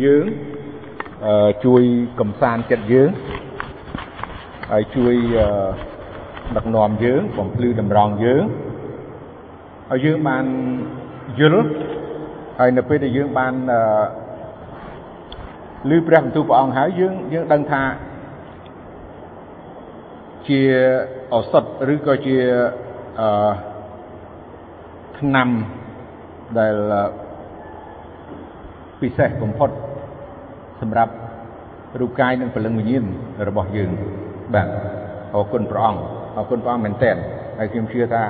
យើងជួយកំសាន្តចិត្តយើងហើយជួយដឹកនាំយើងបំភ្លឺតម្រង់យើងហើយយើងបានយល់ហើយនៅពេលដែលយើងបានឮព្រះបន្ទូលព្រះអង្គហើយយើងយើងដឹងថាជាឱសថឬក៏ជាអឺឆ្នាំដែលពិសេសបំផុត សម្រាប់រូបកាយនិងព្រលឹងវិញ្ញាណរបស់យើងបាទអរគុណព្រះអង្គអរគុណព្រះអង្គមែនទែនហើយខ្ញុំជឿថា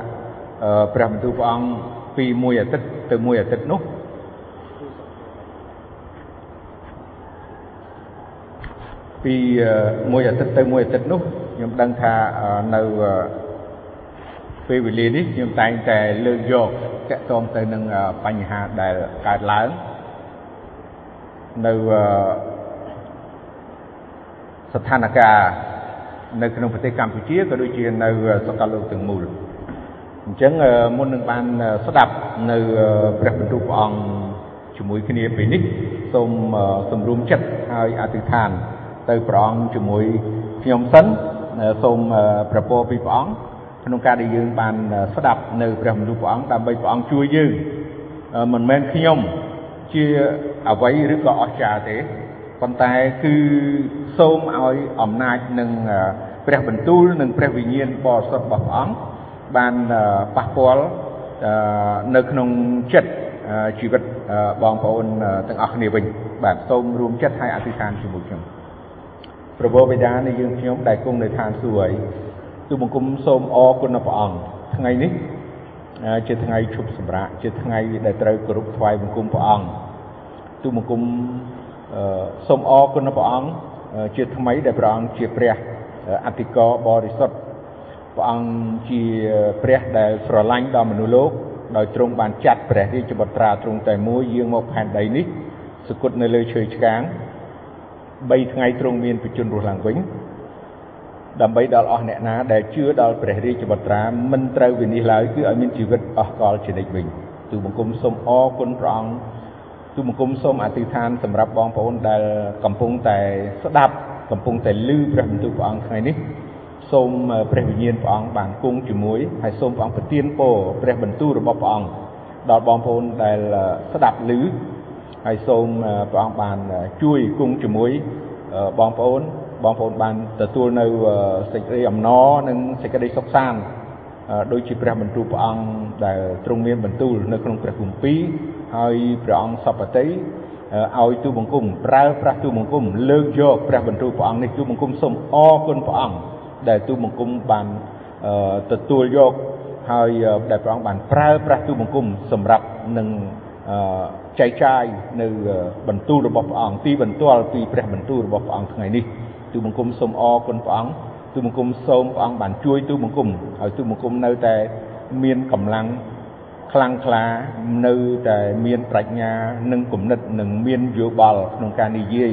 ព្រះបន្ទូលព្រះអង្គពីមួយអាទិត្យទៅមួយអាទិត្យនោះពីមួយអាទិត្យទៅមួយអាទិត្យនោះខ្ញុំដឹងថានៅពេលវេលានេះខ្ញុំតែងតែលើកយកតកតងទៅនឹងបញ្ហាដែលកើតឡើង នៅស្ថានភាពនៅក្នុងប្រទេសកម្ពុជាក៏ដូចជានៅសកលលោកទាំងមូលអញ្ចឹងមុននឹងបានស្ដាប់នៅព្រះបន្ទូលព្រះអង្គជាមួយគ្នាពេលនេះសូមសម្រុំចិត្តហើយអធិដ្ឋាន ទៅព្រះអង្គជាមួយខ្ញុំសិនសូមប្រពោពីព្រះអង្គក្នុងការដែលយើងបានស្ដាប់នៅព្រះបន្ទូលព្រះអង្គដើម្បីព្រះអង្គជួយយើងមិនមែនខ្ញុំជា អ្វីឬក៏អស្ចារ្យទេប៉ុន្តែគឺសូមឲ្យអំណាចនឹងព្រះបន្ទូលនិងព្រះវិញ្ញាណបរិសុទ្ធរបស់ព្រះអង្គបានប៉ះពាល់នៅក្នុងចិត្តជីវិតបងប្អូនទាំងអស់គ្នាវិញបាទសូមរួមចិត្តឲ្យអធិដ្ឋានជាមួយខ្ញុំព្រះបិតានៃយើងខ្ញុំដែលគង់នៅឋានសួគ៌ហើយទូបង្គំសូមអរគុណព្រះអង្គថ្ងៃនេះជាថ្ងៃឈប់សម្រាកជាថ្ងៃដែលត្រូវគោរពថ្វាយបង្គំព្រះអង្គ ទូបង្គំសូមអរគុណព្រះអង្គជាថ្មីដែលព្រះអង្គជាព្រះអធិការបរិសុទ្ធព្រះអង្គជាព្រះដែលស្រឡាញ់ដល់មនុស្សលោកដោយទ្រង់បានចាត់ព្រះរាជបុត្រាទ្រង់តែមួយយាងមកផែនដីនេះសគត់នៅលើឈើឆ្កាង3ថ្ងៃទ្រង់មានបជនរស់ឡើងវិញដើម្បីដល់អស់អ្នកណាដែលជឿដល់ព្រះរាជបុត្រាមិនត្រូវវិនិច្ឆ័យឡើយគឺឲ្យមានជីវិតអស់កលជានិច្ចវិញទូបង្គំសូមអរគុណព្រះអង្គ ទូបង្គំសូមអធិដ្ឋានសម្រាប់បងប្អូនដែលកំពុងតែស្ដាប់កំពុងតែឮព្រះបន្ទូលព្រះអង្គថ្ងៃនេះសូមព្រះវិញ្ញាណព្រះអង្គបានគង់ជាមួយហើយសូមព្រះអង្គប្រទានពរព្រះបន្ទូលរបស់ព្រះអង្គដល់បងប្អូនដែលស្ដាប់ឮហើយសូមព្រះអង្គបានជួយគង់ជាមួយបងប្អូនបងប្អូនបានទទួលនៅសេចក្តីអំណរនិងសេចក្តីសុខសាន្តដូចជាព្រះបន្ទូលព្រះអង្គដែលទ្រង់មានបន្ទូលនៅក្នុងព្រះគម្ពីរ ហើយព្រះអង្គសពតិឲ្យទូបង្គំប្រើប្រាស់ទូបង្គំលើកយកព្រះបន្ទូលព្រះអង្គនេះទូបង្គំសូមអរគុណព្រះអង្គដែលទូបង្គំបានទទួលយកហើយដែលព្រះអង្គបានប្រើប្រាស់ទូបង្គំសម្រាប់នឹងចែកចាយនៅបន្ទូលរបស់ព្រះអង្គទីបន្ទាល់ពីព្រះបន្ទូលរបស់ព្រះអង្គថ្ងៃនេះទូបង្គំសូមអរគុណព្រះអង្គទូបង្គំសូមព្រះអង្គបានជួយទូបង្គំហើយទូបង្គំនៅតែមានកម្លាំង ខ្លាំងក្លានៅតែមានប្រាជ្ញា និងគំនិតនិងមានយោបល់ក្នុងការនិយាយ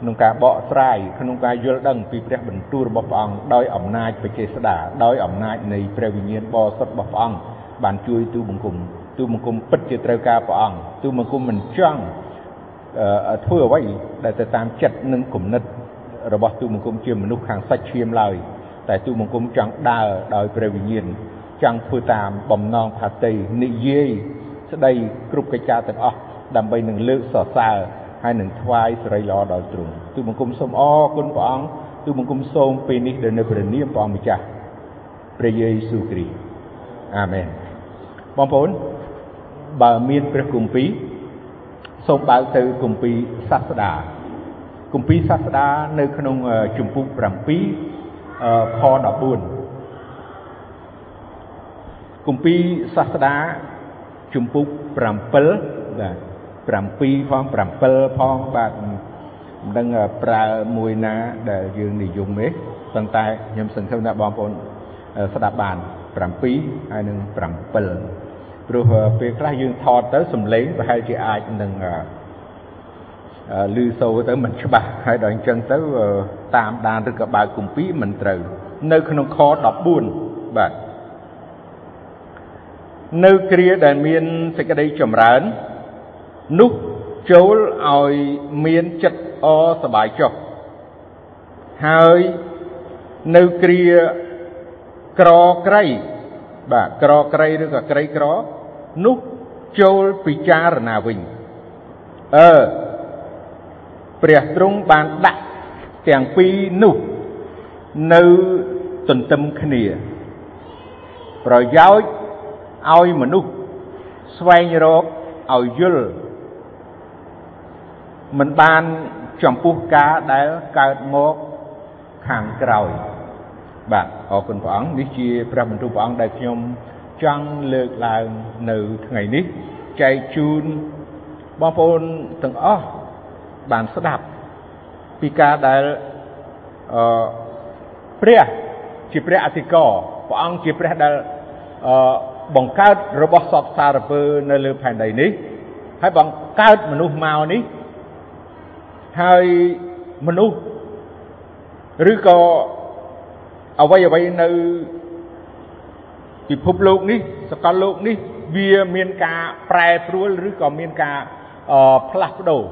ក្នុងការបកស្រាយក្នុងការយល់ដឹងពីព្រះបន្ទូលរបស់ព្រះអង្គដោយអំណាចបច្ចេស្តាដោយអំណាចនៃព្រះវិញ្ញាណបរិសុទ្ធរបស់ព្រះអង្គបានជួយទូបង្គំទូបង្គំពិតជាត្រូវការព្រះអង្គទូបង្គំមិនចង់ធ្វើអ្វីដែលទៅតាមចិត្តនិងគំនិតរបស់ទូបង្គំជាមនុស្សខាងសាច់ឈាមឡើយតែទូបង្គំចង់ដើរដោយព្រះវិញ្ញាណ ចង់ធ្វើតាមបំណងផាតីនិយាយស្ដីគ្រប់កិច្ចការទាំងអស់ដើម្បីនឹងលើកសរសើរហើយនឹងថ្វាយសិរីល្អដល់ទ្រង់ទូបង្គំសូមអរគុណព្រះអង្គទូបង្គំសូមពេលនេះដែលនៅព្រះនាមព្រះអង្គម្ចាស់ព្រះយេស៊ូវគ្រីស្ទអាមែនបងប្អូនបើមានព្រះគម្ពីរសូមបើកទៅគម្ពីរសាស្តាគម្ពីរសាស្តានៅក្នុងជំពូក7ខ14 គម្ពីរសាស្តាជំពូក7បាទ7ផង7ផងបាទមិនដឹងប្រើមួយណាដែលយើងនិយមទេប៉ុន្តែខ្ញុំសង្ឃឹមថាបងប្អូនស្ដាប់បាន7ហើយនឹង7ព្រោះពេលខ្លះយើងថតទៅសំឡេងប្រហែលជាអាចនឹងឮសូរទៅមិនច្បាស់ហើយដល់អញ្ចឹងទៅតាមដានឬក៏បើកគម្ពីរមិនត្រូវនៅក្នុងខ14បាទ នៅគ្រាដែលមានសេចក្តីចម្រើន នោះចូលឲ្យមានចិត្តអសប្បាយចុះហើយនៅគ្រាក្រក្រៃបាទក្រក្រៃឬក៏ក្រៃក្រនោះចូលពិចារណាវិញអឺព្រះទ្រង់បានដាក់ទាំងពីរនោះនៅទន្ទឹមគ្នា ប្រយោជន៍ ឲ្យមនុស្សស្វែងរកឲ្យយល់មិនបានចំពោះការដែលកើតមកខាងក្រោយបាទអរគុណព្រះអង្គនេះជាព្រះបន្ទូលព្រះអង្គដែលខ្ញុំចង់លើកឡើងនៅថ្ងៃនេះចែកជូនបងប្អូនទាំងអស់បានស្ដាប់ពីការដែលអឺព្រះជាព្រះអធិការព្រះអង្គជាព្រះដែលអឺ បង្កើតរបស់សពសារពើនៅលើផែនដីនេះហើយបង្កើតមនុស្សមកនេះហើយមនុស្សឬក៏អ្វីអ្វីនៅពិភពលោកនេះសកលលោកនេះវាមានការប្រែប្រួលឬក៏មានការផ្លាស់ប្ដូរ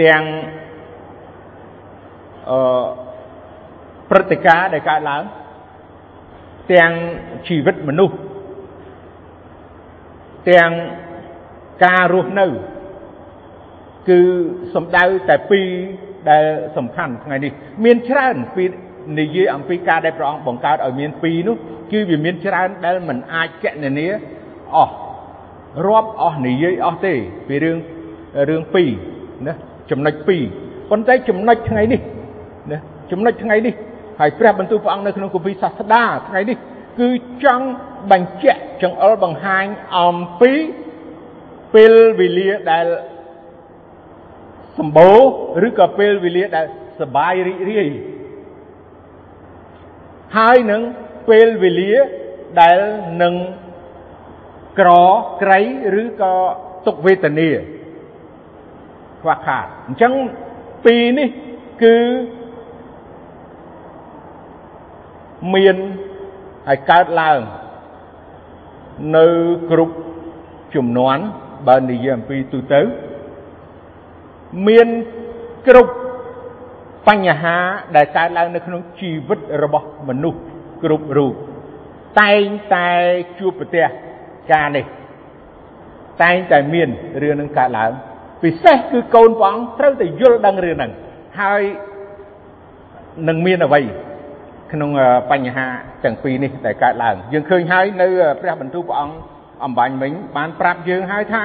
ទាំងអឺព្រឹត្តិការណ៍ដែលកើតឡើង ទាំងជីវិតមនុស្សទាំងការរស់នៅ គឺសំដៅតែពីរដែលសំខាន់ថ្ងៃនេះ មានច្រើនពីនិយាយអំពីការដែលព្រះអង្គបង្កើតឲ្យមានពីរនោះគឺវាមានច្រើនដែលមិនអាចកណនាអស់រាប់អស់និយាយអស់ទេពីរឿងរឿងពីរណាចំណុចពីរប៉ុន្តែចំណុចថ្ងៃនេះណាចំណុចថ្ងៃនេះ ហើយព្រះបន្ទូលព្រះអង្គនៅក្នុងគម្ពីរសាស្តាថ្ងៃនេះគឺចង់បញ្ជាក់ចង្អុលបង្ហាញអំពីពេលវេលាដែលសម្បូរឬក៏ពេលវេលាដែលសបាយរីករាយហើយនឹងពេលវេលាដែលនឹងក្រក្រៃឬក៏ទុកវេទនាខ្វះខាតអញ្ចឹងពីរនេះគឺ មានហើយកើតឡើងនៅគ្រប់ចំនួនបើនិយាយអំពីទូទៅ មានគ្រប់បញ្ហាដែលកើតឡើងនៅក្នុងជីវិតរបស់មនុស្សគ្រប់រូបតែងតែជួបប្រទះការនេះ តែងតែមានរឿងនឹងកើតឡើង ពិសេសគឺកូនព្រះអង្គត្រូវតែយល់ដឹងរឿងហ្នឹងហើយនឹងមានអ្វី ក្នុងបញ្ហាទាំងពីរនេះដែលកើតឡើងយើងឃើញហើយនៅព្រះបន្ទូលព្រះអង្គអំបញ្ញមិញបានប្រាប់យើងហើយថា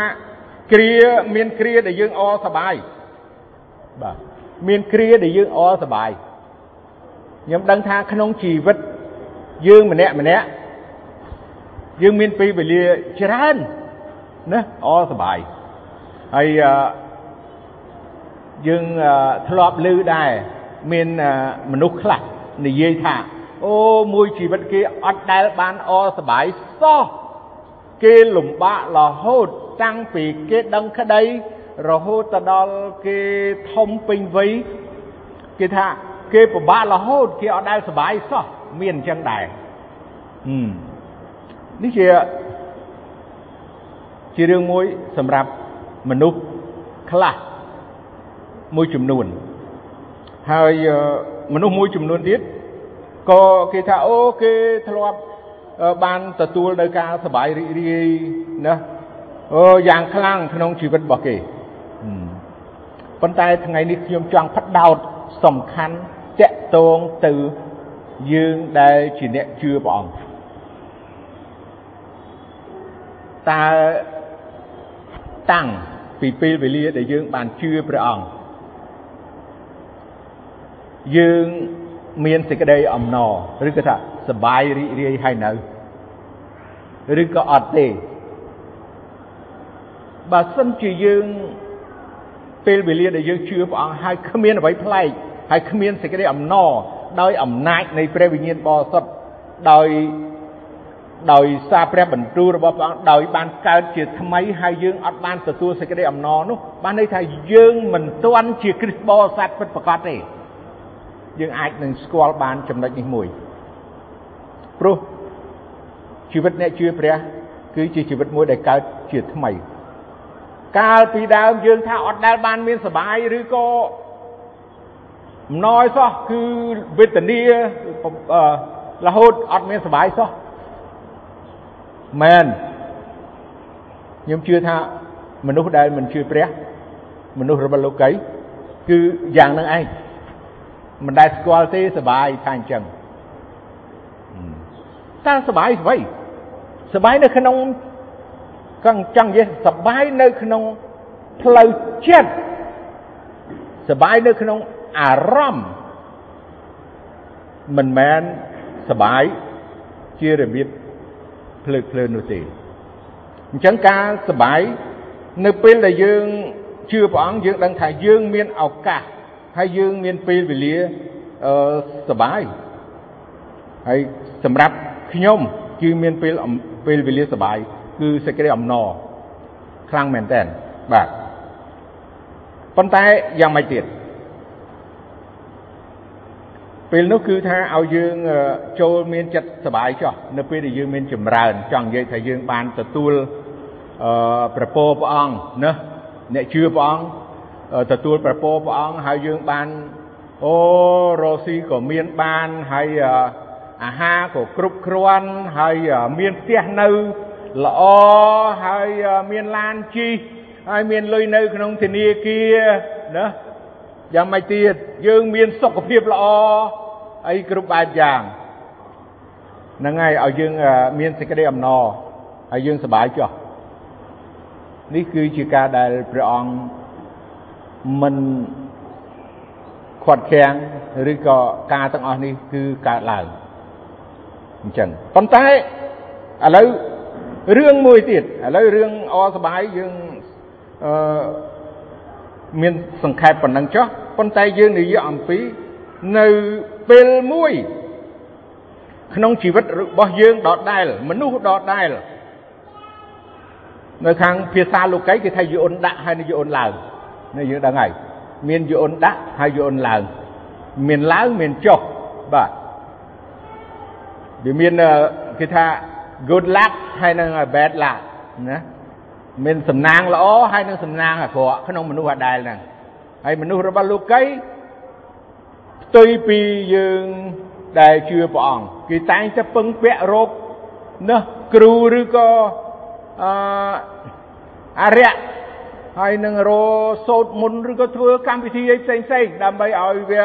គ្រាមានគ្រាដែលយើងអសប្បាយបាទមានគ្រាដែលយើងអសប្បាយខ្ញុំដឹងថាក្នុងជីវិតយើងម្នាក់ម្នាក់យើងមានពេលវេលាច្រើនណាអសប្បាយហើយយើងធ្លាប់ឮដែរមានមនុស្សខ្លះ និយាយថាអូមួយជីវិតគេអត់ដែលបានអសប្បាយសោះគេលំបាករហូតតាំងពីគេដឹងក្តីរហូតទៅដល់គេធំពេញវ័យគេថាគេពិបាករហូតគេអត់ដែលសុបាយសោះមានអញ្ចឹងដែរនេះជាជារឿងមួយសម្រាប់មនុស្សខ្លះមួយចំនួនហើយមនុស្សមួយចំនួនទៀត ក៏គេថាអូគេធ្លាប់បានទទួលនៅការសบายរីករាយណាអូយ៉ាងខ្លាំងក្នុងជីវិតរបស់គេប៉ុន្តែថ្ងៃនេះខ្ញុំចង់ផ្ដោតសំខាន់តកតងទៅយើងដែលជាអ្នកជឿព្រះអង្គតើតាំងពីពេលវេលាដែលយើងបានជឿព្រះអង្គយើង មានសេចក្តីអំណរឬក៏ថាសបាយរីករាយហើយនៅឬក៏អត់ទេបើសិនជាយើងពេលវេលាដែលយើងជឿព្រះអង្គហើយគ្មានអ្វីប្លែកហើយគ្មានសេចក្តីអំណរដោយអំណាចនៃព្រះវិញ្ញាណបរិសុទ្ធដោយដោយសារព្រះបន្ទូលរបស់ព្រះអង្គដោយបានកើតជាថ្មីហើយយើងអត់បានទទួលសេចក្តីអំណរនោះបានន័យថាយើងមិនទាន់ជាគ្រិស្តបរិស័ទពិតប្រាកដទេ យើងអាចនឹងស្គាល់បានចំណុចនេះមួយព្រោះជីវិតអ្នកជឿព្រះគឺជាជីវិតមួយដែលកើតជាថ្មី កាលពីដើមយើងថាអត់ដែលបានមានសុបាយឬក៏អំណយសោះគឺវេទនារហូតអត់មានសុបាយសោះមែនខ្ញុំជឿថាមនុស្សដែលមិនជឿព្រះមនុស្សរបស់លោកីគឺយ៉ាងនឹងឯង មិនដែលស្គាល់ទេសបាយថាអញ្ចឹងតើសបាយស្វ័យសបាយនៅក្នុងកងចង់និយាយសបាយនៅក្នុងផ្លូវចិត្តសបាយនៅក្នុងអារម្មណ៍មិនមែនសបាយជារបៀបភ្លើតភ្លើននោះទេអញ្ចឹងការសបាយនៅពេលដែលយើងជឿព្រះអង្គយើងដឹងថាយើងមានឱកាស ហើយយើងមានពេលវេលាអឺសបាយហើយសម្រាប់ខ្ញុំគឺមានពេលពេលវេលាសបាយគឺសេចក្តីអំណរខ្លាំងមែនតើបាទប៉ុន្តែយ៉ាងម៉េចទៀតពេលនោះគឺថាឲ្យយើងចូលមានចិត្តសបាយចោះនៅពេលដែលយើងមានចម្រើនចង់និយាយថាយើងបានទទួលអឺប្រពោព្រះអង្គណាអ្នកជឿព្រះអង្គ ទទួលប្រពោព្រះអង្គហើយយើងបានអូរស់ស៊ីក៏មានបានហើយអាហារក៏គ្រប់គ្រាន់ហើយមានផ្ទះនៅល្អហើយមានឡានជិះហើយមានលុយនៅក្នុងធនាគារណាយ៉ាងម៉េចទៀតយើងមានសុខភាពល្អអីគ្រប់បែបយ៉ាងហ្នឹងហើយឲ្យយើងមានសេចក្តីអំណរហើយយើងសប្បាយចុះនេះគឺជាការដែលព្រះអង្គ មិនខាត់ខាំងឬក៏ការទាំងអស់នេះគឺកើតឡើងអញ្ចឹងប៉ុន្តែឥឡូវរឿងមួយទៀតឥឡូវរឿងអសបាយយើងអឺមានសង្ខេបប៉ុណ្ណឹងចុះប៉ុន្តែយើងនិយាយអំពីនៅពេលមួយក្នុងជីវិតរបស់យើងដដែលមនុស្សដដែលនៅខាងភាសាលោកីគេថាយអូនដាក់ហើយយអូនឡើង នេះយើងដឹងហើយមានយអូនដាក់ហើយយអូនឡើងមានឡើងមានចុះបាទវាមានគេថា good luck ហើយនឹង bad luck ណាមានសំណាងល្អហើយនឹងសំណាងអាក្រក់ក្នុងមនុស្សអាដែលហ្នឹងហើយមនុស្សរបស់លោកីផ្ទុយពីយើងដែលជឿព្រះអង្គគេតែងតែពឹងពាក់រកណាគ្រូឬក៏អឺអរិយ ហើយនឹងរសូតមុនឬក៏ធ្វើកម្មវិធីអីផ្សេងផ្សេងដើម្បីឲ្យវា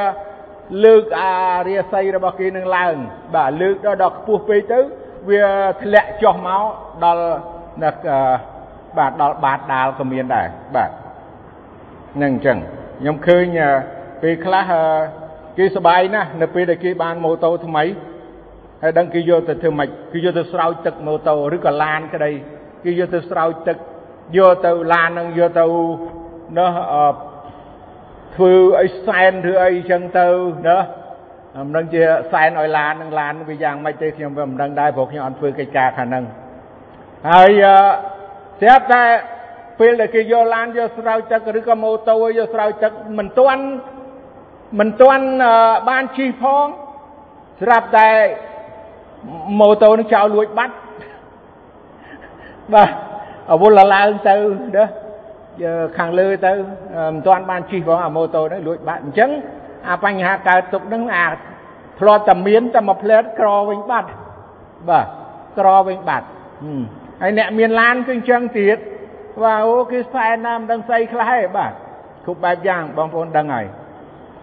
លើកអារាស័យរបស់គេនឹងឡើង បាទលើកដល់ដល់ខ្ពស់ពេកទៅវាធ្លាក់ចុះមកដល់បាទដល់បាតដាលក៏មានដែរបាទនឹងអញ្ចឹងខ្ញុំឃើញពេលខ្លះគេសបាយណាស់នៅពេលដែលគេបានម៉ូតូថ្មីហើយដឹងគេយកទៅធ្វើម៉េចគេយកទៅស្រោចទឹកម៉ូតូឬក៏ឡានក្តីគេយកទៅស្រោចទឹក យកទៅឡាននឹងយកទៅនោះធ្វើអីសែនឬអីចឹងទៅណាមិនដឹងជាសែនឲ្យឡាននឹងឡានវាយ៉ាងម៉េចទេខ្ញុំវាមិនដឹងដែរព្រោះខ្ញុំអត់ធ្វើកិច្ចការខាងហ្នឹងហើយស្រាប់តែពេលដែលគេយកឡានយកស្រោចទឹកឬក៏ម៉ូតូយកស្រោចទឹកមិនទាន់មិនទាន់បានជិះផងស្រាប់តែម៉ូតូនឹងចោលលួចបាត់បាទ អវលឡើងទៅណាខាងលើទៅមិនទាន់បានជិះផងអាម៉ូតូហ្នឹងលួចបាត់អញ្ចឹងអាបញ្ហាកើតទុកហ្នឹងអាធ្លាប់តែមានតែមួយផ្លែតក្រវិញបាត់បាទក្រវិញបាត់ហើយអ្នកមានឡានគឺអញ្ចឹងទៀតបាទអូគេស្ផែនណាមិនដឹងស្អីខ្លះទេបាទគ្រប់បែបយ៉ាងបងប្អូនដឹងហើយ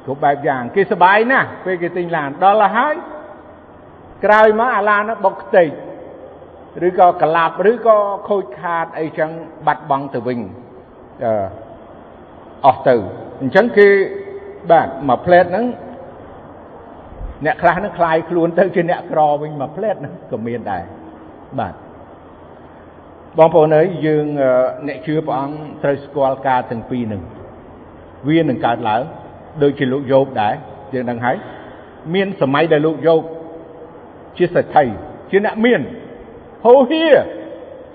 គ្រប់បែបយ៉ាងគេសុបាយណាស់ពេលគេទិញឡានដល់ហើយក្រោយមកអាឡានហ្នឹងបុកខ្ទេច ឬក៏ក្លាប់ឬក៏ខូចខាតអីចឹងបាត់បង់ទៅវិញអឺអស់ទៅអញ្ចឹងគេបាទមួយផ្លែតហ្នឹងអ្នកខ្លះហ្នឹងคลายខ្លួនទៅជាអ្នកក្រវិញមួយផ្លែតហ្នឹងក៏មានដែរបាទបងប្អូនអើយយើងអ្នកជឿព្រះអង្គត្រូវស្គាល់ការទាំងពីរហ្នឹងវានឹងកើតឡើងដូចជាលោកយោបដែរយើងដឹងហើយមានសម័យដែលលោកយោបជាសេដ្ឋីជាអ្នកមាន ហូហៀ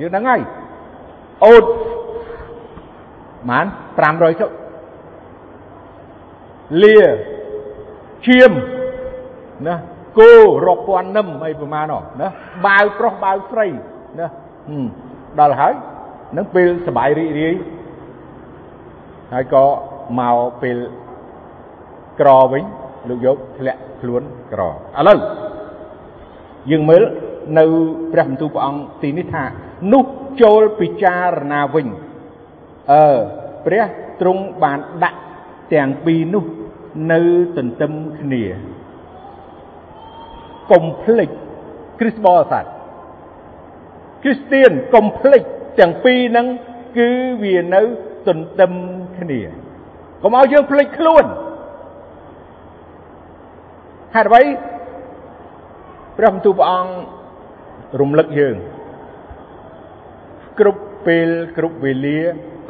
យើងដឹងហើយអូតបាន500ចុកលាឈាមណាគោរាប់ពាន់នឹមអីប្រមាណនោះណាបាវប្រុសបាវស្រីណាដល់ហើយនឹងពេលសបាយរីករាយហើយក៏មកពេលក្រវិញលោកយកធ្លាក់ខ្លួនក្រឥឡូវយើងមើល នៅព្រះបន្ទូលព្រះអង្គទីនេះថានោះចូលពិចារណាវិញអឺព្រះទ្រង់បានដាក់ទាំងពីរនោះនៅទន្ទឹមគ្នាកុំភ្លេចគ្រិស្តបរិស័ទគ្រីស្ទៀនកុំភ្លេចទាំងពីរហ្នឹងគឺវានៅទន្ទឹមគ្នាកុំឲ្យយើងភ្លេចខ្លួនហេតុអ្វីព្រះបន្ទូលព្រះអង្គ រំលឹកយើង គ្រប់ពេលគ្រប់វេលា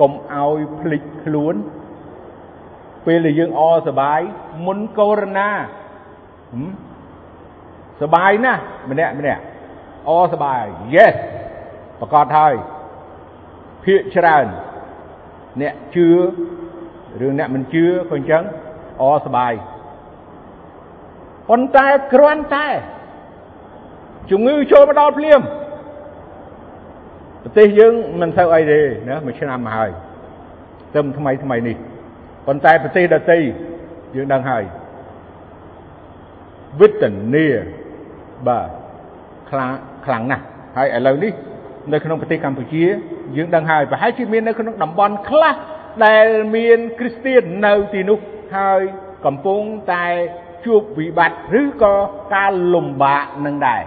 កុំឲ្យភ្លេចខ្លួន ពេលដែលយើងអសបាយមុនកូវីដ -19 សបាយណាស់ម្នាក់ម្នាក់អសបាយ yes ប្រកាសហើយភាកច្រើន អ្នកជឿឬអ្នកមិនជឿក៏អញ្ចឹងអសបាយប៉ុន្តែគ្រាន់តែ ជំងឺចូលមកដល់ភ្លាមប្រទេសយើងមិនសូវអីទេណាមួយឆ្នាំមកហើយទៅថ្មីថ្មីនេះប៉ុន្តែប្រទេសដទៃយើងដឹងហើយវិតនាបាទខ្លាំងខ្លាំងណាស់ហើយឥឡូវនេះនៅក្នុងប្រទេសកម្ពុជា យើងដឹងហើយប្រហែលជាមាននៅក្នុងតំបន់ខ្លះដែលមានគ្រីស្ទៀននៅទីនោះហើយកំពុងតែជួបវិបត្តិឬក៏ការលំបាកនឹងដែរ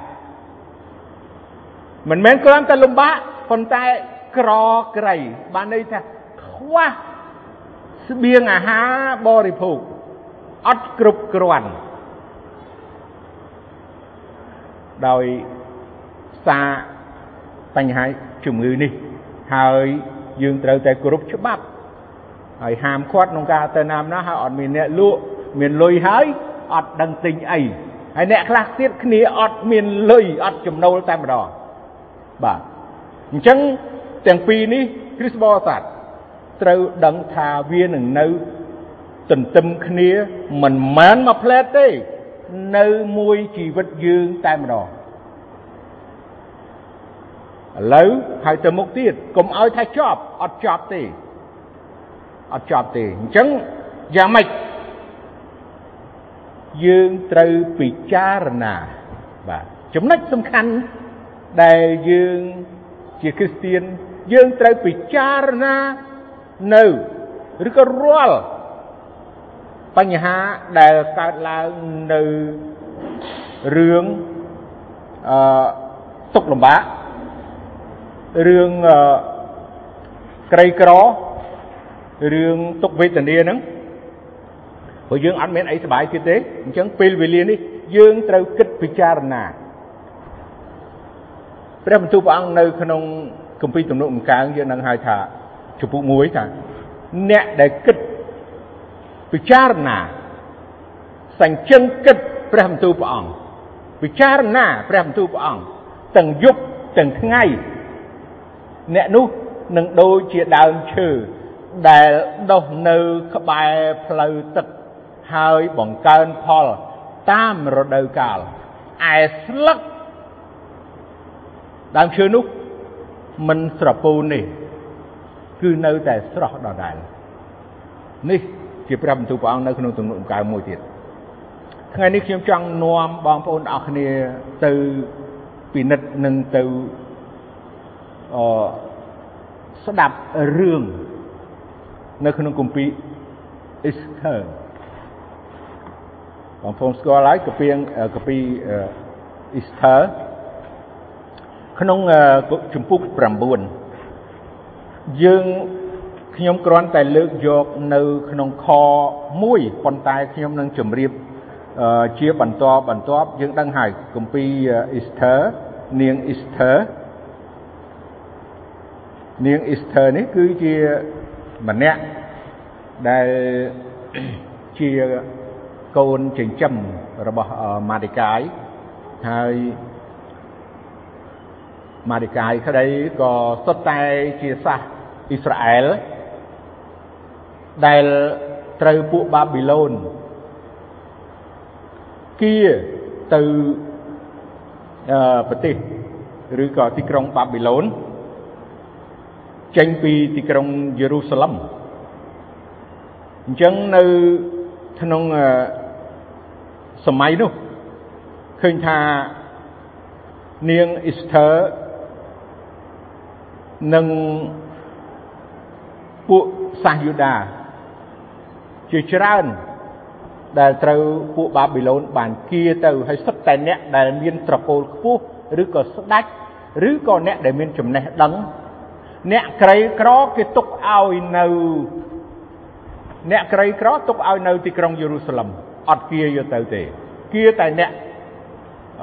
មិនមែនគ្រាន់តែលំបាកប៉ុន្តែក្រក្រៃបានន័យថាខ្វះស្បៀងអាហារបរិភោគអត់គ្រប់គ្រាន់ដោយសារបញ្ហាជំងឺនេះ ហើយយើងត្រូវតែគោរពច្បាប់ហើយហាមឃាត់ក្នុងការទៅណាមណាហើយអត់មានអ្នកលក់មានលុយហើយអត់ដឹងទិញអីហើយអ្នកខ្លះទៀតគ្នាអត់មានលុយអត់ចំណូលតែម្ដង បាទអញ្ចឹងទាំងពីរនេះគ្រិស្តបរិស័ទត្រូវដឹងថាវានឹងនៅទន្ទឹមគ្នាមិនមែនមួយផ្លែតទេ នៅមួយជីវិតយើងតែម្ដងឥឡូវហើយទៅមុខទៀតកុំឲ្យថាចប់អត់ចប់ទេអត់ចប់ទេអញ្ចឹងយ៉ាងម៉េចយើងត្រូវពិចារណាបាទចំណុចសំខាន់ ដែលយើងជាគ្រីស្ទៀនយើងត្រូវពិចារណានៅឬក៏រាល់បញ្ហាដែលកើតឡើងនៅរឿងអឺទុកលំបាករឿងអឺក្រីក្ររឿងទុកវេទនាហ្នឹងព្រោះយើងអត់មានអីសុបាយទៀតទេអញ្ចឹងពេលវេលានេះយើងត្រូវគិតពិចារណា ព្រះបន្ទូលព្រះអង្គនៅក្នុងគម្ពីរទំនុកដំកើងយើងនឹងហៅថាជំពូក1ថាអ្នកដែលគិតពិចារណាសញ្ជឹងគិតព្រះបន្ទូលព្រះអង្គពិចារណាព្រះបន្ទូលព្រះអង្គទាំងយប់ទាំងថ្ងៃអ្នកនោះនឹងដូចជាដើមឈើដែលដុះនៅក្បែរផ្លូវទឹកហើយបង្កើនផលតាមរដូវកាលឯស្លឹក ដើមឈើនោះមិនស្រពូននេះគឺនៅតែស្រស់ដដែលនេះជាព្រះបន្ទូលព្រះអង្គនៅក្នុងទំនុកដំកើងមួយទៀតថ្ងៃនេះខ្ញុំចង់នាំបងប្អូនអរគ្នាទៅពិនិត្យនិងទៅអស្ដាប់រឿងនៅក្នុងគម្ពីរអ៊ីស្ធើបងប្អូនស្គាល់ហើយកពីកពីអ៊ីស្ធើ ក្នុងជំពូក9យើងខ្ញុំគ្រាន់តែលើកយកនៅក្នុងខ1ប៉ុន្តែខ្ញុំនឹងជម្រាបជាបន្តបន្ទាប់យើងដឹងហើយគម្ពីរ Easter នាង Easter នាង Easter នេះគឺជាម្នាក់ដែលជាកូនចិញ្ចឹមរបស់ម៉ាឌីកាយហើយ ម៉ាឌីកាយក្តីក៏សុទ្ធតែជាសាសអ៊ីស្រាអែលដែលត្រូវពួកបាប៊ីឡូនគៀទៅប្រទេសឬក៏ទីក្រុងបាប៊ីឡូនចេញពីទីក្រុងយេរូសាឡឹមអញ្ចឹងនៅក្នុងសម័យនោះឃើញថានាងអ៊ីស្ទើ និងពួកសាសយូដាជាច្រើនដែលត្រូវពួកបាប៊ីឡូនបានគៀទៅហើយសុទ្ធតែអ្នកដែលមានត្រកូលខ្ពស់ឬក៏ស្ដេចឬក៏អ្នកដែលមានចំណេះដឹង អ្នកក្រីក្រគេទុកឲ្យនៅ អ្នកក្រីក្រទុកឲ្យនៅទីក្រុងយេរូសាឡិមអត់គៀយកទៅទេគៀតែអ្នក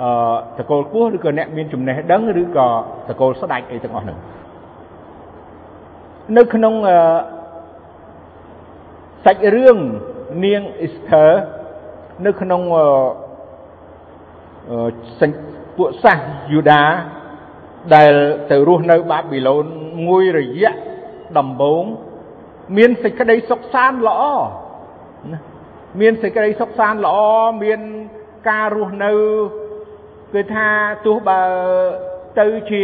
អឺតកូលគោះឬក៏អ្នកមានចំណេះដឹងឬក៏តកូលស្ដេចអីទាំងអស់ហ្នឹង នៅក្នុងសាច់រឿងនាងអ៊ីស្ទើនៅក្នុងពួកសាសយូដាដែលទៅរស់នៅបាប៊ីឡូនមួយរយៈដំបូងមានសេចក្តីសុខសាន្តល្អណាមានសេចក្តីសុខសាន្តល្អមានការរស់នៅគឺថាទោះបើទៅជា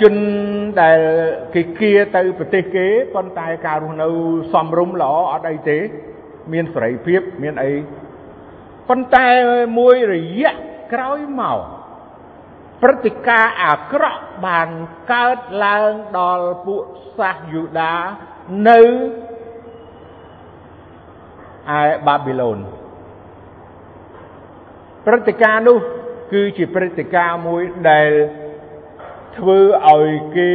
ជនដែលគេគៀទៅប្រទេសគេប៉ុន្តែការរស់នៅសំរុំល្អអត់អីទេ មានសេរីភាពមានអីប៉ុន្តែមួយរយៈក្រោយមកព្រឹត្តិការណ៍អាក្រក់បានកើតឡើងដល់ពួកសាសយូដានៅឯបាប៊ីឡូនព្រឹត្តិការណ៍នោះគឺជាព្រឹត្តិការណ៍មួយដែល ធ្វើឲ្យគេ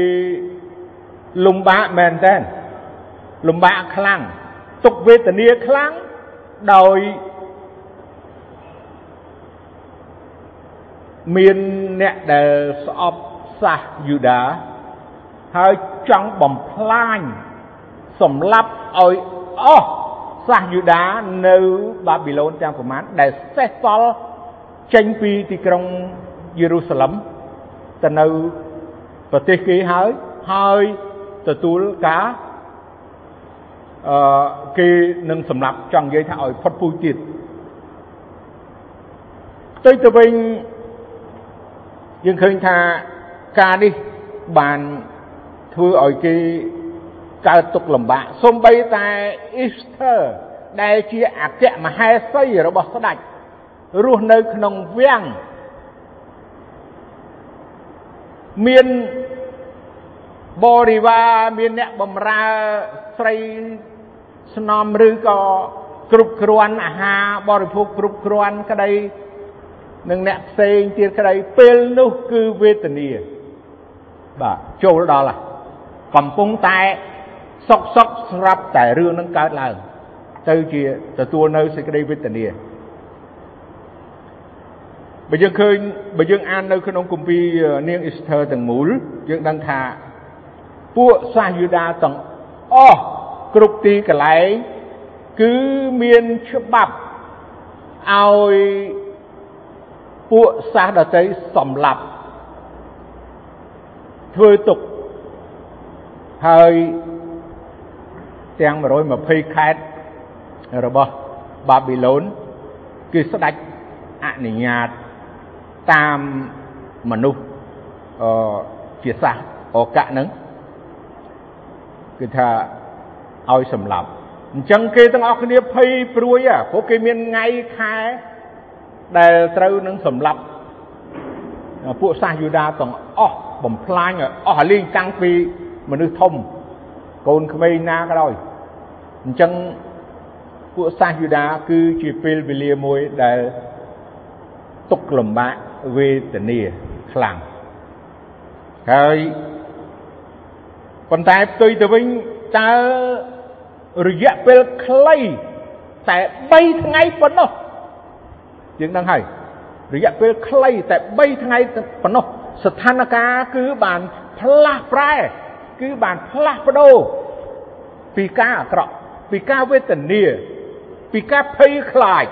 លំបាកមែនតើលំបាកខ្លាំងទុកវេទនាខ្លាំងដោយមានអ្នកដែលស្អប់សាសយូដាហើយចង់បំផ្លាញសម្លាប់ឲ្យអស់សាសយូដានៅបាប៊ីឡូនទាំងប្រមាណដែលសេះសល់ចេញពីទីក្រុងយេរូសាឡិមទៅនៅ ប្រទេសគេហើយហើយទទួលការអឺគេនឹងសម្រាប់ចង់និយាយថាឲ្យផុតពូជទៀតផ្ទុយទៅវិញយើងឃើញថាការនេះបានធ្វើឲ្យគេកើតទុកលំបាកសំបីតែអ៊ីស្ទើដែលជាអគ្គមហេសីរបស់ស្ដេចរស់នៅក្នុងវាំង មានបរិវារមានអ្នកបំរើស្រីស្នំឬក៏គ្រប់គ្រាន់អាហារបរិភោគគ្រប់គ្រាន់ក្តីនិងអ្នកផ្សេងទៀតក្តីពេលនោះគឺវេទនាបាទចូលដល់កំពុងតែសុកសុកស្រាប់តែរឿងនឹងកើតឡើង ទៅជាទទួលនៅសេចក្តីវេទនា បើយើងឃើញបើយើងអាននៅក្នុងគម្ពីរនាងអ៊ីស្ទើទាំងមូលយើងដឹងថាពួកសាសយូដាទាំងអស់គ្រប់ទីកន្លែងគឺមានច្បាប់ឲ្យពួកសាសដតីសម្លាប់ធ្វើទុកហើយទាំង120ខេត្តរបស់បាប៊ីឡូនគឺស្ដេចអនុញ្ញាត តាមមនុស្សអឺជាសាសអកៈហ្នឹងគឺថាឲ្យសម្លាប់អញ្ចឹងគេទាំងអស់គ្នាភ័យព្រួយព្រោះគេមានថ្ងៃខែដែលត្រូវនឹងសម្លាប់ពួកសាសយូដាទាំងអស់បំផ្លាញអស់លេងតាំងពីមនុស្សធំកូនក្មេងណាក៏ដោយអញ្ចឹងពួកសាសយូដាគឺជាពេលវេលាមួយដែលទុកលំបាក វេទនាខ្លាំងហើយប៉ុន្តែផ្ទុយទៅវិញតើរយៈពេលខ្លីតែ3ថ្ងៃប៉ុណ្ណោះយើងដឹងហើយរយៈពេលខ្លីតែ3ថ្ងៃប៉ុណ្ណោះស្ថានភាពគឺបានផ្លាស់ប្រែគឺបានផ្លាស់ប្ដូរពីការអាក្រក់ពីការវេទនាពីការភ័យខ្លាច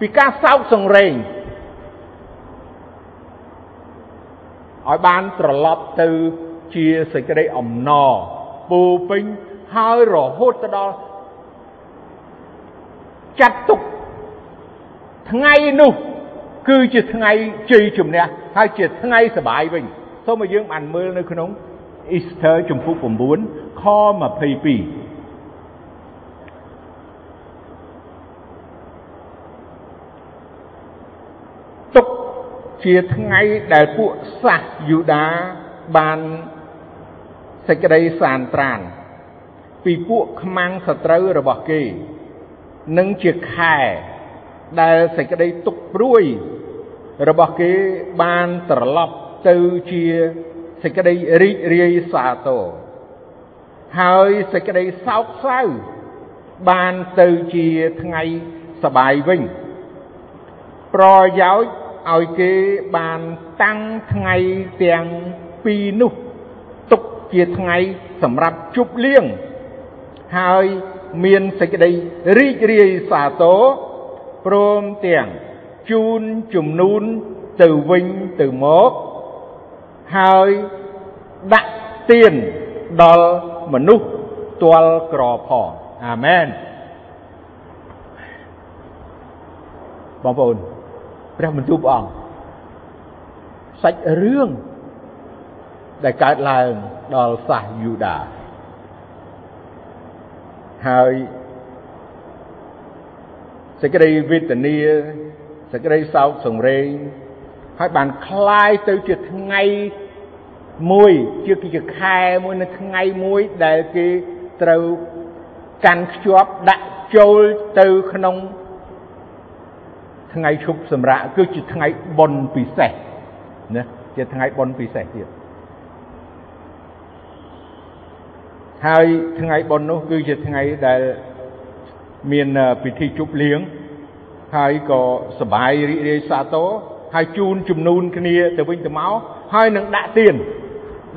ពីការសោកសង្រេង ឲ្យបានត្រឡប់ទៅជាសេចក្តីអំណរពោពេញហើយរហូតទៅដល់ចាត់ទុកថ្ងៃនោះគឺជាថ្ងៃជ័យជំនះហើយជាថ្ងៃសបាយវិញសូមឲ្យយើងបានមើលនៅក្នុង Easter ជំពូក9ខ22ទុក ជាថ្ងៃដែលពួកសាសយូដាបានសេចក្តីសានត្រាន ពីពួកខ្មាំងសត្រូវរបស់គេ និងជាខែដែលសេចក្តីទុកព្រួយរបស់គេបានត្រឡប់ទៅជាសេចក្តីរីករាយសាទរហើយសេចក្តីសោកសៅបានទៅជាថ្ងៃសបាយវិញ ប្រយោជន៍ ឲ្យគេបានតាំងថ្ងៃទាំងពីរនោះ ទុកជាថ្ងៃសម្រាប់ជប់លៀងហើយមានសេចក្តីរីករាយសាទរព្រមទាំងជូនជំនូនទៅវិញទៅមកហើយដាក់ទៀនដល់មនុស្សទាល់ក្រផងអាមែនបងប្អូន ព្រះបន្ទូលព្រះអង្គសាច់រឿងដែលកើតឡើងដល់សាសយូដាហើយសេចក្តីវេទនាសេចក្តីសោកសង្រេងហើយបានคลายទៅជាថ្ងៃមួយជាជាខែមួយនៅថ្ងៃមួយដែលគេត្រូវកាន់ខ្ជាប់ដាក់ចូលទៅក្នុង ថ្ងៃឈប់សម្រាកគឺជាថ្ងៃបុណ្យពិសេសណាជាថ្ងៃបុណ្យពិសេសទៀតហើយថ្ងៃបុណ្យនោះគឺជាថ្ងៃដែលមានពិធីជប់លៀងហើយក៏សបាយរីករាយសាទរហើយជូនជំនូនគ្នាទៅវិញទៅមកហើយនឹងដាក់ទៀន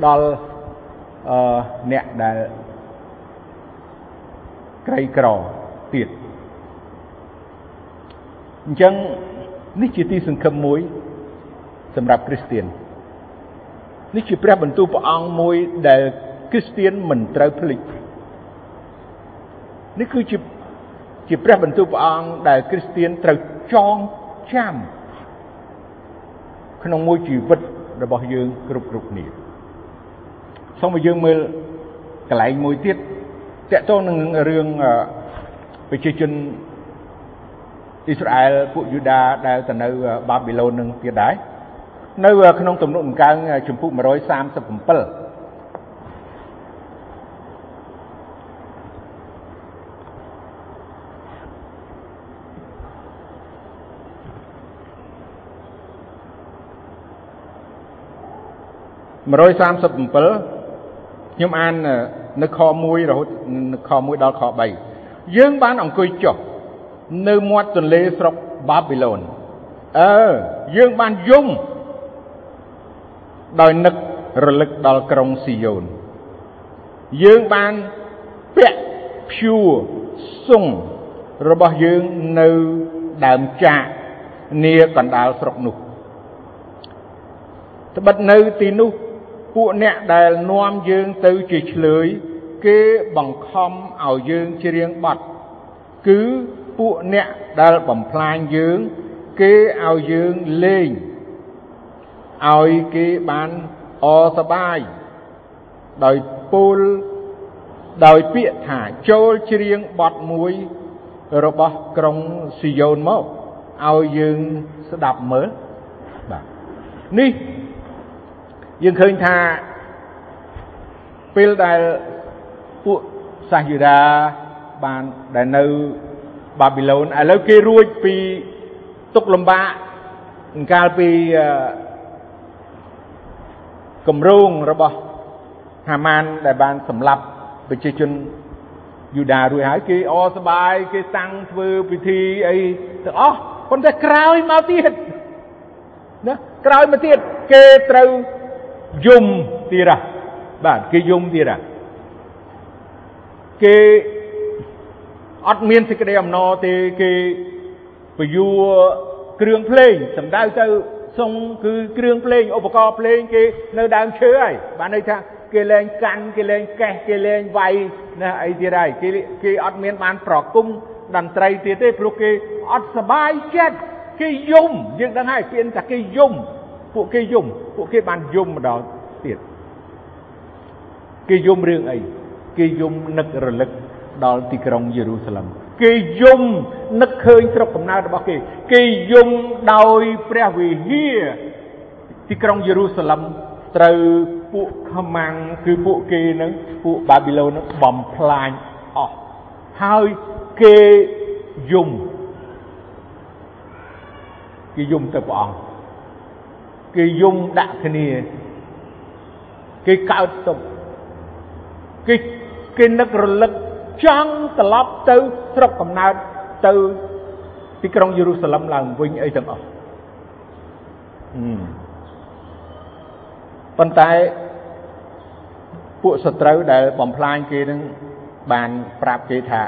ដល់អឺអ្នកដែលក្រីក្រទៀត អញ្ចឹងនេះជាទីសង្ឃឹមមួយសម្រាប់គ្រីស្ទៀននេះជាព្រះបន្ទូលព្រះអង្គមួយដែលគ្រីស្ទៀនមិនត្រូវភ្លេចនេះគឺជាជាព្រះបន្ទូលព្រះអង្គដែលគ្រីស្ទៀនត្រូវចងចាំក្នុងមួយជីវិតរបស់យើងគ្រប់គ្រប់គ្នាសូមឲ្យយើងមើលកន្លែងមួយទៀតតកតងនឹងរឿងប្រជាជន អ៊ីស្រាអែលពួកយូដាដែលទៅនៅបាប៊ីឡូននឹងទៀតដែរនៅក្នុងទំនុកដង្កើងជំពូក137 137ខ្ញុំអាននៅខ1រហូតនៅខ1ដល់ខ3យើងបានអង្គុយចុះ នៅមាត់ទន្លេស្រុកបាប៊ីឡូនអឺយើងបានយំដោយនឹករលឹកដល់ក្រុងស៊ីយ៉ូនយើងបានពាក់ភួរសុងរបស់យើងនៅដើមចាកនាកណ្ដាលស្រុកនោះត្បិតនៅទីនោះពួកអ្នកដែលនាំយើងទៅជាឆ្លើយ គេបង្ខំឲ្យយើងច្រៀងបទគឺ ពួកអ្នកដែលបំផ្លាញយើង គេឲ្យយើងលេងឲ្យគេបានអសបាយដោយពោលដោយពាក្យថាចូលច្រៀងបទមួយរបស់ក្រុងស៊ីយ៉ូនមកឲ្យយើងស្ដាប់មើលបាទនេះយើងឃើញថាពេលដែលពួកសាសយូដាបានដែលនៅ បាប៊ីឡូនឥឡូវគេរួចពីទុកលំបាកកាលពីគម្រោងរបស់ហាម៉ានដែលបានសម្លាប់ប្រជាជនយូដារួចហើយគេអសបាយគេតាំងធ្វើពិធីអីទាំងអស់ប៉ុន្តែក្រោយមកទៀតណាក្រោយមកទៀតគេត្រូវយំទៀតបាទគេយំទៀតគេ អត់មានសេចក្តីអំណរទេគេពយួរគ្រឿងភ្លេងសំដៅទៅសុងគឺគ្រឿងភ្លេងឧបករណ៍ភ្លេងគេនៅដើមឈើហើយបានន័យថាគេលែងកាន់គេលែងកេះគេលែងវាយណាអីទៀតហើយគេគេអត់មានបានប្រគំតន្ត្រីទៀតទេព្រោះគេអត់សบายចិត្តគេយំយើងដឹងហើយគេថាគេយំពួកគេយំពួកគេបានយំម្ដងទៀតគេយំរឿងអីគេយំនឹករលឹក ដល់ទីក្រុងយេរូសាឡឹមគេយំនឹកឃើញស្រុកកំណើតរបស់គេគេយំដោយព្រះវិហារទីក្រុងយេរូសាឡឹមត្រូវពួកខមាំងគឺពួកគេនឹងពួកបាប៊ីឡូននឹងបំផ្លាញអស់ហើយគេយំគេយំទៅព្រះអង្គគេយំដាក់គ្នាគេកើតទុកគេគេនឹករលឹក ចង់ត្រឡប់ទៅស្រុកកំណើតទៅទីក្រុងយេរូសាឡឹមឡើងវិញអីទាំងអស់ប៉ុន្តែពួកសត្រូវដែលបំផ្លាញគេនឹងបានប្រាប់គេថា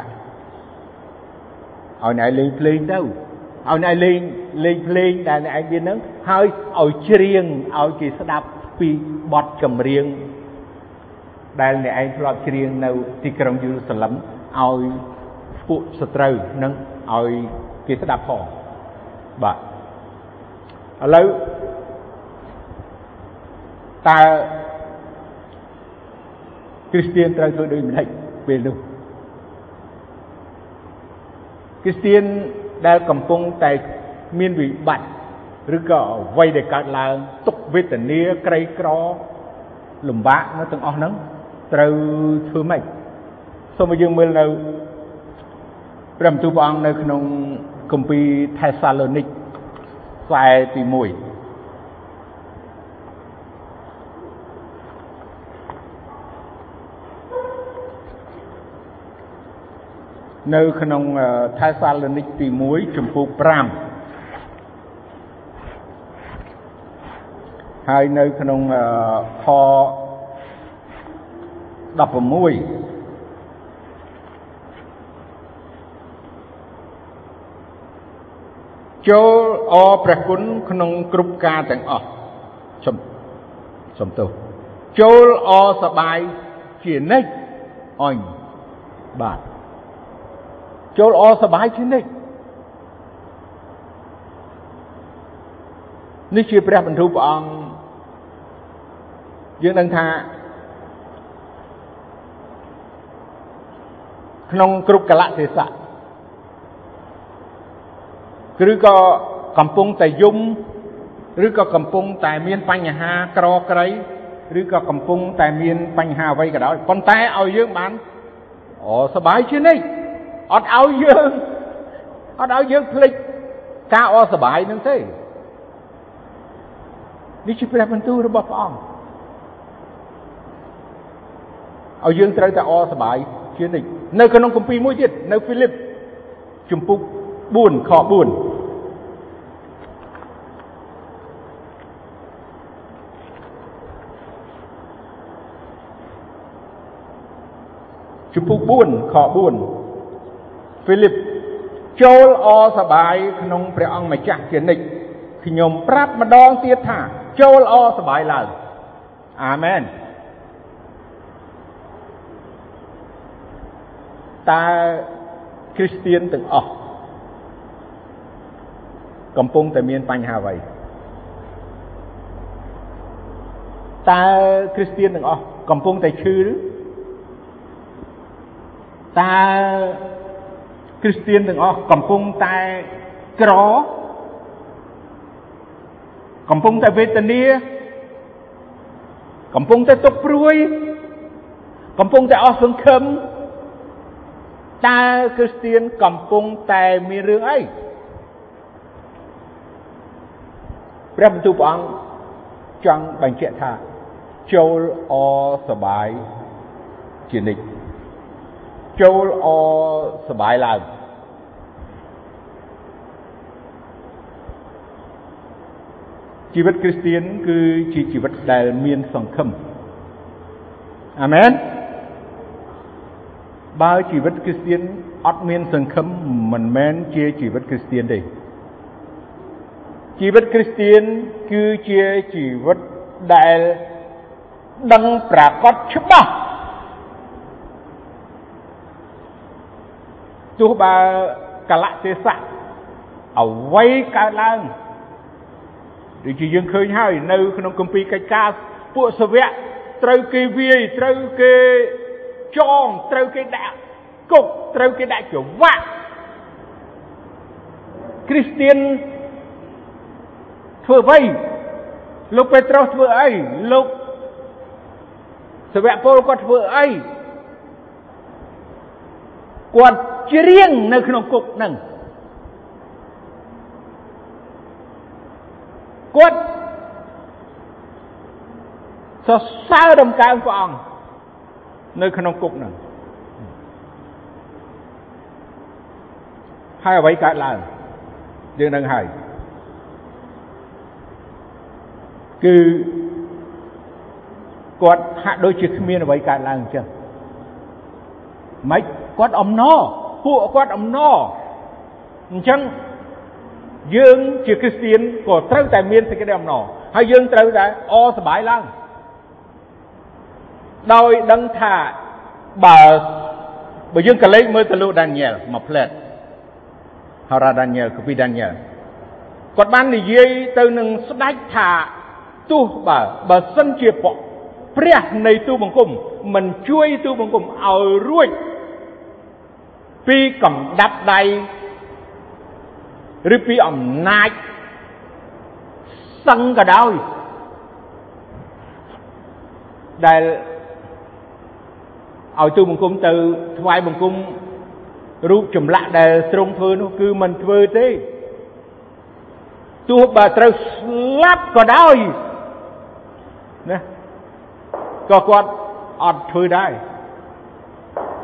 ឲ្យអ្នកលេងភ្លេងទៅឲ្យអ្នកលេងលេងភ្លេងដែលអ្នកឯងមានហ្នឹងហើយឲ្យច្រៀងឲ្យគេស្ដាប់ពីបទចម្រៀង ដែលអ្នកឯងធ្លាប់ច្រៀងនៅទីក្រុងយេរូសាឡឹមឲ្យពួកសត្រូវនឹងឲ្យគេស្ដាប់ផងបាទឥឡូវតើគ្រីស្ទានត្រូវធ្វើដូចម្ដេចពេលនោះគ្រីស្ទានដែលកំពុងតែមានវិបត្តិឬក៏អ្វីដែលកើតឡើងទុកវេទនាក្រីក្រលំបាកនៅទាំងអស់ហ្នឹង ត្រូវធ្វើម៉េចសូមឲ្យយើងមើលនៅព្រះបន្ទូលព្រះអង្គនៅក្នុងគម្ពីរថេសាឡូនីកខ្សែទី1នៅក្នុងថេសាឡូនីកទី1ចំពោះ5ហើយនៅក្នុងខ 16ចូលអព្រះគុណក្នុងគ្រប់ការទាំងអស់សំសំទោសចូលអសបាយជានិច្ចអញបាទចូលអសបាយជានិច្ចនេះជាព្រះបន្ទូលព្រះអង្គយើងដឹងថា ក្នុងគ្រប់កលៈទេសៈឬក៏កំពុងតែយំឬក៏កំពុងតែមានបញ្ហាក្រក្រៃឬក៏កំពុងតែមានបញ្ហាអ្វីក៏ដោយប៉ុន្តែឲ្យយើងបានអូសบายជានិច្ចអត់ឲ្យយើងអត់ឲ្យយើងភ្លេចការអសบายនឹងទេនេះជាព្រះបន្ទូលរបស់ព្រះអង្គឲ្យយើងត្រូវតែអសบาย ជានិច្ចនៅក្នុងគម្ពីរមួយទៀតនៅហ្វីលីបជំពូក4ខ4ជំពូក4ខ4ហ្វីលីបចូលអសបាយក្នុងព្រះអង្គម្ចាស់ជានិច្ចខ្ញុំប្រាប់ម្ដងទៀតថា ចូលអសបាយឡើងអាមែន តើគ្រីស្ទៀនទាំងអស់កំពុងតែមានបញ្ហាអ្វីតើគ្រីស្ទៀនទាំងអស់កំពុងតែឈឺឬតើគ្រីស្ទៀនទាំងអស់កំពុងតែក្រកំពុងតែវេទនាកំពុងតែទុកព្រួយ កំពុងតែអស់សង្ឃឹម តើគ្រីស្ទៀនកំពុងតែមានរឿងអីព្រះបន្ទូលព្រះអង្គចង់បញ្ជាក់ថាចូលអសបាយជានិច្ចចូលអសបាយឡើងជីវិតគ្រីស្ទៀនគឺជាជីវិតដែលមានសង្ឃឹមអាមែន បើជីវិតគ្រីស្ទៀនអត់មានសង្ឃឹមមិនមែនជាជីវិតគ្រីស្ទៀនទេជីវិតគ្រីស្ទៀនគឺជាជីវិតដែលដឹងប្រកបច្បាស់ទោះបើកលៈទេសៈអ្វីកើតឡើងដូចជាយើងឃើញហើយនៅក្នុងគម្ពីរកិច្ចការពួកសាវកត្រូវគេវាយត្រូវគេ ចងត្រូវគេដាក់គុកត្រូវគេដាក់ច្រវាក់គ្រីស្ទៀនធ្វើអ្វីលោកពេត្រុសធ្វើអីលោកសាវកពលគាត់ធ្វើអីគាត់ច្រៀងនៅក្នុងគុកហ្នឹងគាត់សរសើរដំកើងព្រះអង្គ នៅក្នុងគុកហ្នឹងហើយអ្វីកើតឡើងយើងនឹងហើយគឺគាត់ហាក់ដូចជាគ្មានអ្វីកើតឡើងអញ្ចឹងម៉េចគាត់អំណរពួកគាត់អំណរអញ្ចឹងយើងជាគ្រីស្ទៀនក៏ត្រូវតែមានសេចក្តីអំណរហើយយើងត្រូវតែអសប្បាយឡើង ដោយដឹងថាបើបើយើងក៏លេចមើលទៅលោកដានីយ៉ែលមួយផ្លែតហៅរ៉ាដានីយ៉ែលកូពីដានីយ៉ែលគាត់បាននិយាយទៅនឹងស្ដេចថាទោះបើបើសិនជាព្រះនៃទូបង្គំមិនជួយទូបង្គំឲ្យរួចពីកំដាប់ដៃឬពីអំណាចសឹងក៏ដោយដែល ឲ្យទូបង្គំទៅថ្វាយបង្គំរូបចម្លាក់ដែលទ្រង់ធ្វើនោះគឺមិនធ្វើទេទោះបើត្រូវស្លាប់ក៏ដោយណាក៏គាត់អត់ធ្វើដែរ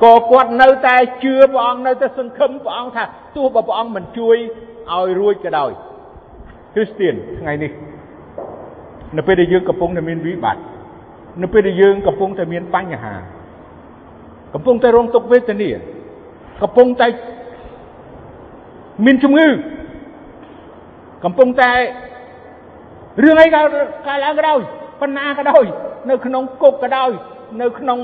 ក៏គាត់នៅតែជឿព្រះអង្គនៅតែសង្ឃឹមព្រះអង្គថាទោះបើព្រះអង្គមិនជួយឲ្យរួចក៏ដោយគ្រីស្ទៀនថ្ងៃនេះនៅពេលដែលយើងកំពុងតែមានវិបត្តិនៅពេលដែលយើងកំពុងតែមានបញ្ហា កំពុងតែរងទុក្ខវេទនាកំពុងតែមានជំងឺកំពុងតែរឿងអីក៏កើតឡើងក៏ដោយបណ្ណាក៏ដោយនៅក្នុងគុកក៏ដោយនៅក្នុង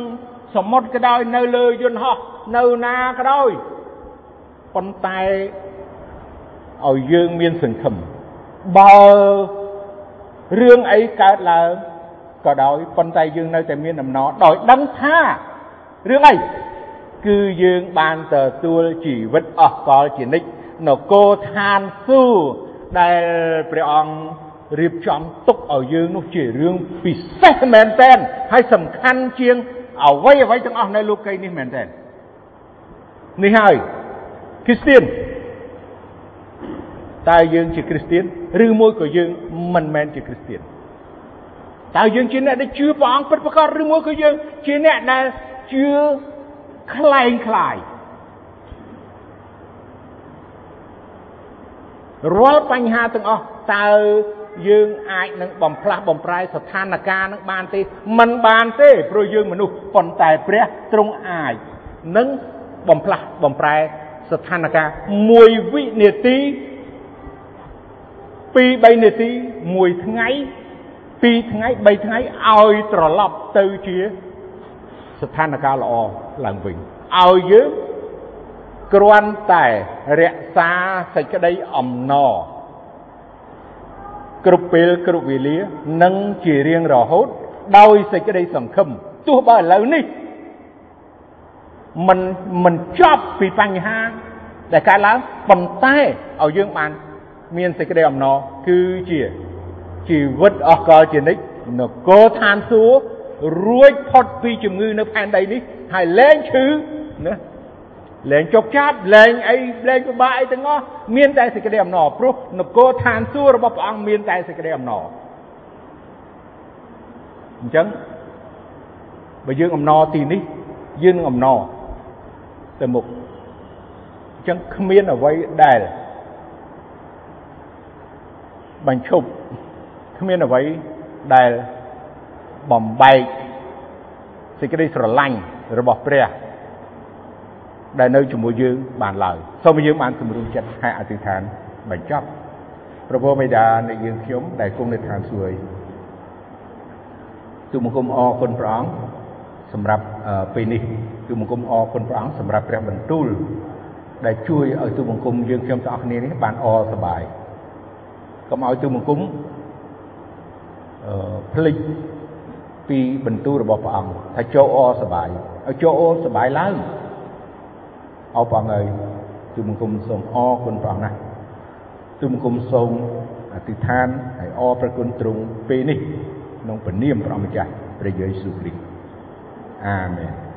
សមុទ្រក៏ដោយនៅលើយន្តហោះនៅណាក៏ដោយប៉ុន្តែឲ្យយើងមានសង្ឃឹមបើរឿងអីកើតឡើងក៏ដោយប៉ុន្តែយើងនៅតែមានដំណរដោយដឹងថា រឿងអីគឺយើងបានទទួលជីវិតអស់កលជានិច្ចនគរឋានសួគ៌ដែលព្រះអង្គរៀបចំទុកឲ្យយើងនោះជារឿងពិសេសមែនទែនហើយសំខាន់ជាងអ្វីអ្វីទាំងអស់នៅលោកីនេះមែនទែននេះហើយគ្រីស្ទៀនតើយើងជាគ្រីស្ទៀនឬមួយក៏យើងមិនមែនជាគ្រីស្ទៀនតើយើងជាអ្នកដែលជឿព្រះអង្គពិតប្រាកដឬមួយក៏យើងជាអ្នកដែល ជឿคล้ายคล้ายរាល់បញ្ហាទាំងអស់តើយើងអាចនឹងបំផ្លាស់បំប្រែស្ថានភាពនឹងបានទេมันបានទេព្រោះយើងមនុស្សប៉ុន្តែព្រះទ្រង់អាចនឹងបំផ្លាស់បំប្រែស្ថានភាពមួយវិនាទី2 3នាទី1ថ្ងៃ2ថ្ងៃ3ថ្ងៃឲ្យត្រឡប់ទៅជា ស្ថានភាពល្អឡើងវិញឲ្យយើងគ្រាន់តែរក្សាសេចក្តីអំណរគ្រប់ពេលគ្រប់វេលានិងជារៀងរហូត ដោយសេចក្តីសង្ឃឹមទោះបើឥឡូវនេះមិនមិនចប់ពីបញ្ហាដែលកើតឡើងប៉ុន្តែឲ្យយើងបាន មានសេចក្តីអំណរគឺជាជីវិតអស់កលជានិច្ចនគរឋានសួគ៌ រួចផុតពីជំងឺនៅផែនដីនេះហើយលែងឈឺណាលែងចុកចាប់លែងអីលែងពិបាកអីទាំងអស់មានតែសេចក្តីអំណរព្រោះនគរឋានសួគ៌របស់ព្រះអង្គមានតែសេចក្តីអំណរអញ្ចឹងបើយើងអំណរទីនេះយើងនឹងអំណរទៅមុខអញ្ចឹងគ្មានអ្វីដែលបញ្ឈប់គ្មានអ្វីដែល បំបែកសេចក្តីស្រឡាញ់របស់ព្រះដែលនៅជាមួយយើងបានឡើយសូមយើងបានសម្រុំចិត្តហើយអធិដ្ឋានបញ្ចប់ព្រះពុទ្ធបិតានៃយើងខ្ញុំដែលគង់នៅឋានសួគ៌ទូមង្គមអរគុណព្រះអង្គសម្រាប់ពេលនេះទូមង្គមអរគុណព្រះអង្គសម្រាប់ព្រះបន្ទូល ដែលជួយឲ្យទូមង្គមយើងខ្ញុំទាំងអស់គ្នានេះបានអរសប្បាយកុំឲ្យទូមង្គមអឺភ្លេច ពីបន្ទូលរបស់ព្រះអង្គថាចូលអរសប្បាយឲ្យចូលអរសប្បាយឡើងអោព្រះអង្គហើយទូលបង្គំសូមអរគុណព្រះអង្គណាស់ទូលបង្គំសូមអធិដ្ឋានហើយអរព្រះគុណទ្រង់ពេលនេះក្នុងព្រះនាមព្រះអង្គម្ចាស់ព្រះយេស៊ូវគ្រីស្ទអាមែន